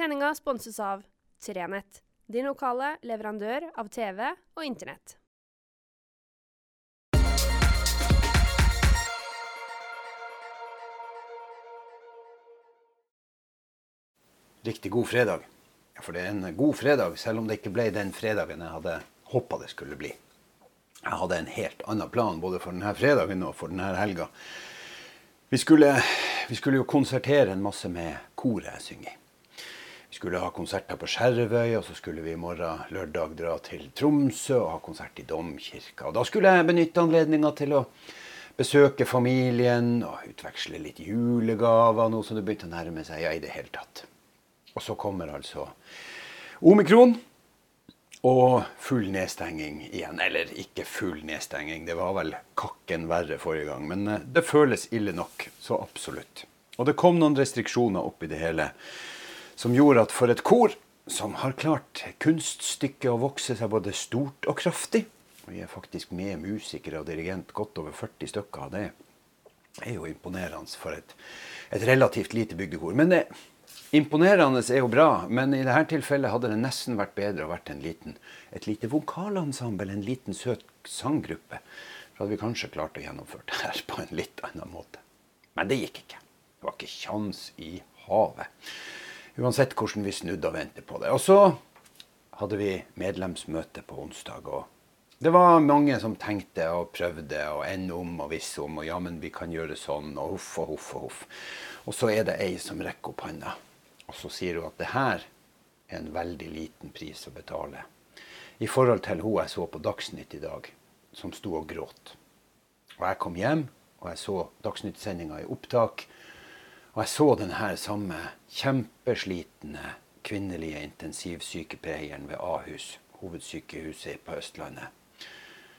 Sendinga sponses av Trenett, din lokale leverandør av TV og Internett. Riktig god fredag. Ja, For det er en god fredag, selv om det ikke ble den fredagen jeg hadde håpa det skulle bli. Jeg hadde en helt annen plan både for denne fredagen og for denne helga. Vi skulle, vi skulle jo konsertere en masse med koret jeg synger i. Skulle ha konserter på Skjervøy, og så skulle vi i morgen lørdag dra til Tromsø og ha konsert i Domkirka. Og da skulle jeg benytte anledninga til å besøke familien og utveksle litt julegaver, nå som det begynte å nærme seg. Ja, i det hele tatt. Og så kommer altså omikron og full nedstenging igjen. Eller ikke full nedstenging, det var vel kakken verre forrige gang. Men eh, det føles ille nok, så absolutt. Og det kom noen restriksjoner oppi det hele som gjorde at for et kor som har klart kunststykket å vokse seg både stort og kraftig Vi er faktisk med musikere og dirigent godt over 40 stykker. av Det er jo imponerende for et, et relativt lite bygdekor. Men det, Imponerende er jo bra, men i dette tilfellet hadde det nesten vært bedre å vært en liten, et lite vokalensemble, en liten søt sanggruppe. Så hadde vi kanskje klart å gjennomføre det her på en litt annen måte. Men det gikk ikke. Det var ikke kjans i havet. Uansett hvordan vi snudde og vendte på det. Og så hadde vi medlemsmøte på onsdag. og det var mange som tenkte og prøvde og enn om og visse om. Og ja, men vi kan gjøre sånn, og huff og huff og huff. Og så er det ei som rekker opp handa. Og så sier hun at det her er en veldig liten pris å betale i forhold til hun jeg så på Dagsnytt i dag, som sto og gråt. Og jeg kom hjem, og jeg så Dagsnytt-sendinga i opptak. Og jeg så denne samme kjempeslitne kvinnelige intensivsykepleieren ved Ahus, hovedsykehuset på Østlandet,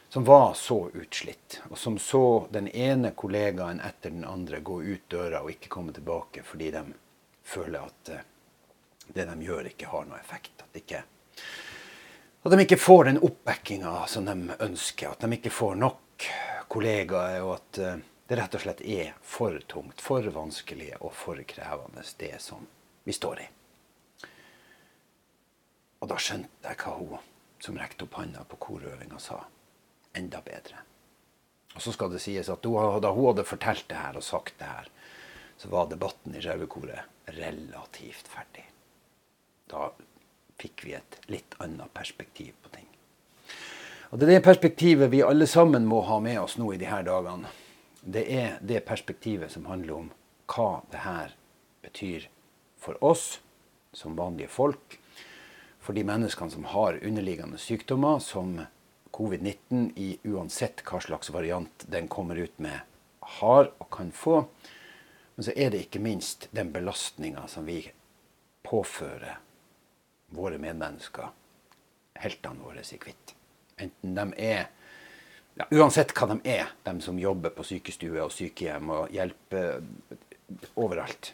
som var så utslitt, og som så den ene kollegaen etter den andre gå ut døra og ikke komme tilbake fordi de føler at eh, det de gjør, ikke har noe effekt. At, ikke, at de ikke får den oppbackinga som de ønsker. At de ikke får nok kollegaer. Og at eh, det rett og slett er for tungt, for vanskelig og for krevende, det som vi står i. Og da skjønte jeg hva hun som rekte opp handa på korøvinga, sa. Enda bedre. Og så skal det sies at da hun hadde fortalt det her og sagt det her, så var debatten i Skjervøykoret relativt ferdig. Da fikk vi et litt annet perspektiv på ting. Og Det er det perspektivet vi alle sammen må ha med oss nå i disse dagene. Det er det perspektivet som handler om hva det her betyr for oss som vanlige folk. For de menneskene som har underliggende sykdommer som covid-19, i uansett hva slags variant den kommer ut med, har og kan få. Men så er det ikke minst den belastninga som vi påfører våre medmennesker, heltene våre i hvitt. Enten de er ja, Uansett hva de er, de som jobber på sykestue og sykehjem og hjelper overalt.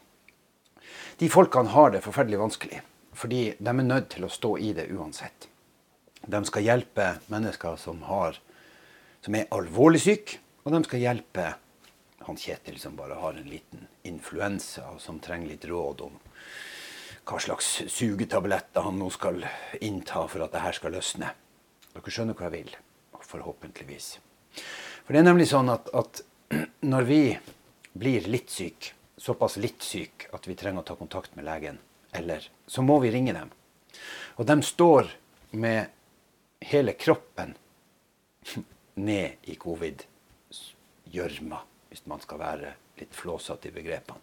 De folkene har det forferdelig vanskelig, fordi de er nødt til å stå i det uansett. De skal hjelpe mennesker som, har, som er alvorlig syke, og de skal hjelpe han Kjetil som bare har en liten influensa, og som trenger litt råd om hva slags sugetabletter han nå skal innta for at det her skal løsne. Dere skjønner hva jeg vil, forhåpentligvis. For det er nemlig sånn at, at når vi blir litt syke, såpass litt syke at vi trenger å ta kontakt med legen, eller så må vi ringe dem. Og de står med hele kroppen ned i covid-gjørma hvis man skal være litt flåsete i begrepene.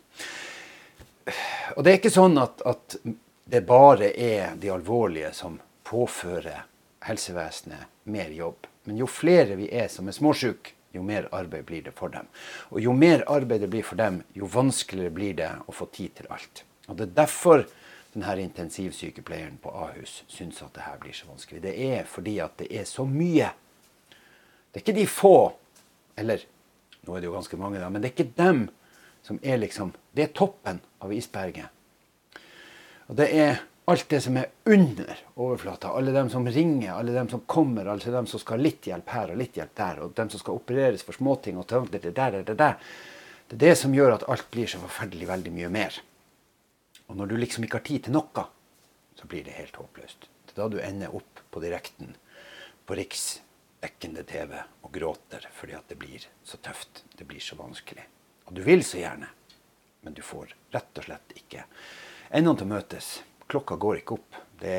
Og det er ikke sånn at, at, det bare er de alvorlige som påfører helsevesenet mer jobb. Men jo flere vi er som er småsjuke, jo mer arbeid blir det for dem. Og jo mer arbeid det blir for dem, jo vanskeligere blir det å få tid til alt. Og Det er derfor denne intensivsykepleieren på Ahus syns at det her blir så vanskelig. Det er fordi at det er så mye. Det er ikke de få, eller nå er det jo ganske mange, da, men det er ikke dem som er liksom Det er toppen av isberget. Og det er alt det som er under overflata. Alle dem som ringer, alle dem som kommer, alle dem som skal ha litt hjelp her og litt hjelp der, og dem som skal opereres for småting og det der, det der. Det er det som gjør at alt blir så forferdelig veldig mye mer. Og når du liksom ikke har tid til noe, så blir det helt håpløst. Det er da du ender opp på direkten på riksdekkende TV og gråter fordi at det blir så tøft. Det blir så vanskelig. Og du vil så gjerne, men du får rett og slett ikke endene til å møtes. Klokka går ikke opp. Det,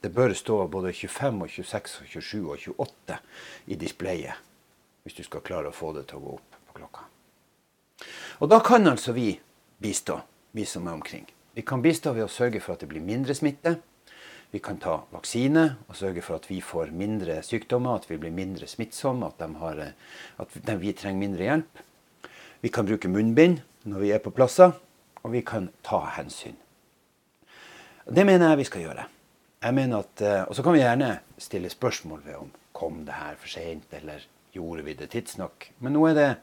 det bør stå både 25, og 26, og 27 og 28 i displayet hvis du skal klare å få det til å gå opp på klokka. Og da kan altså vi bistå, vi som er omkring. Vi kan bistå ved å sørge for at det blir mindre smitte. Vi kan ta vaksine og sørge for at vi får mindre sykdommer, at vi blir mindre smittsomme, at, har, at vi trenger mindre hjelp. Vi kan bruke munnbind når vi er på plasser, og vi kan ta hensyn. Det mener jeg vi skal gjøre. Jeg mener at, eh, Og så kan vi gjerne stille spørsmål ved om kom det her for seint, eller gjorde vi det tidsnok. Men nå er det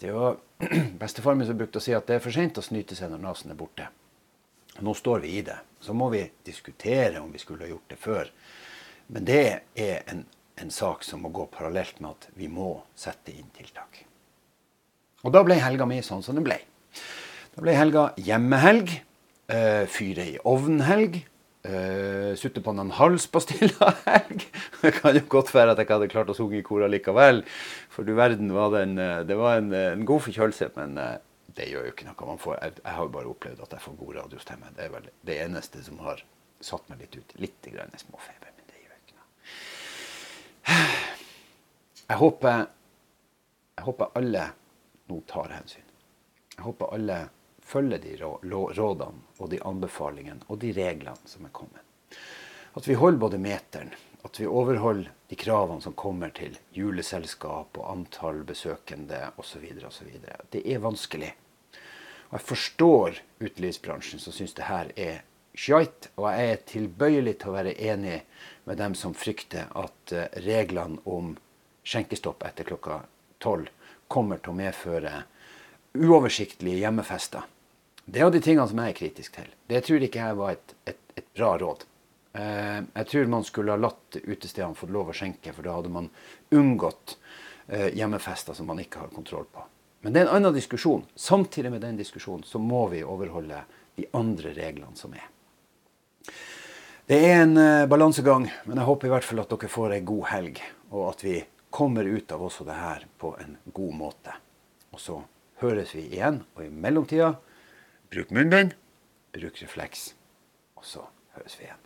det var Bestefar min som brukte å si at det er for seint å snyte seg når nesen er borte. Nå står vi i det. Så må vi diskutere om vi skulle ha gjort det før. Men det er en, en sak som må gå parallelt med at vi må sette inn tiltak. Og da ble helga mi sånn som den ble. Da ble helga hjemmehelg. Uh, fyre i ovnhelg. Uh, sutte på noen halspastiller-helg. Det kan jo godt være at jeg ikke hadde klart å synge i kor likevel. For du verden var det en, eh, det var en, en god forkjølelse. Men uh, det gjør jo ikke noe. Får, jeg, jeg, har jo bare opplevd at jeg får god radiostemme. Det er vel det eneste som har satt meg litt ut. Litt grann småfeber, men det gjør ikke noe. Jeg håper, jeg håper alle nå tar hensyn. Jeg håper alle følger de rådene og de anbefalingene og de reglene som er kommet. At vi holder både meteren, at vi overholder de kravene som kommer til juleselskap og antall besøkende osv. osv. Det er vanskelig. Og jeg forstår utelivsbransjen som syns det her er skjøyt, og jeg er tilbøyelig til å være enig med dem som frykter at eh, reglene om skjenkestopp etter klokka tolv kommer til å medføre uoversiktlige hjemmefester. Det er jo de tingene som jeg er kritisk til. Det tror ikke jeg var et, et, et bra råd. Eh, jeg tror man skulle ha latt utestedene få lov å skjenke, for da hadde man unngått eh, hjemmefester som man ikke har kontroll på. Men det er en annen diskusjon. Samtidig med den diskusjonen så må vi overholde de andre reglene som er. Det er en eh, balansegang, men jeg håper i hvert fall at dere får ei god helg. Og at vi kommer ut av også det her på en god måte. Og så høres vi igjen. Og i mellomtida Bruk munnbind, bruk refleks, og så høres vi igjen.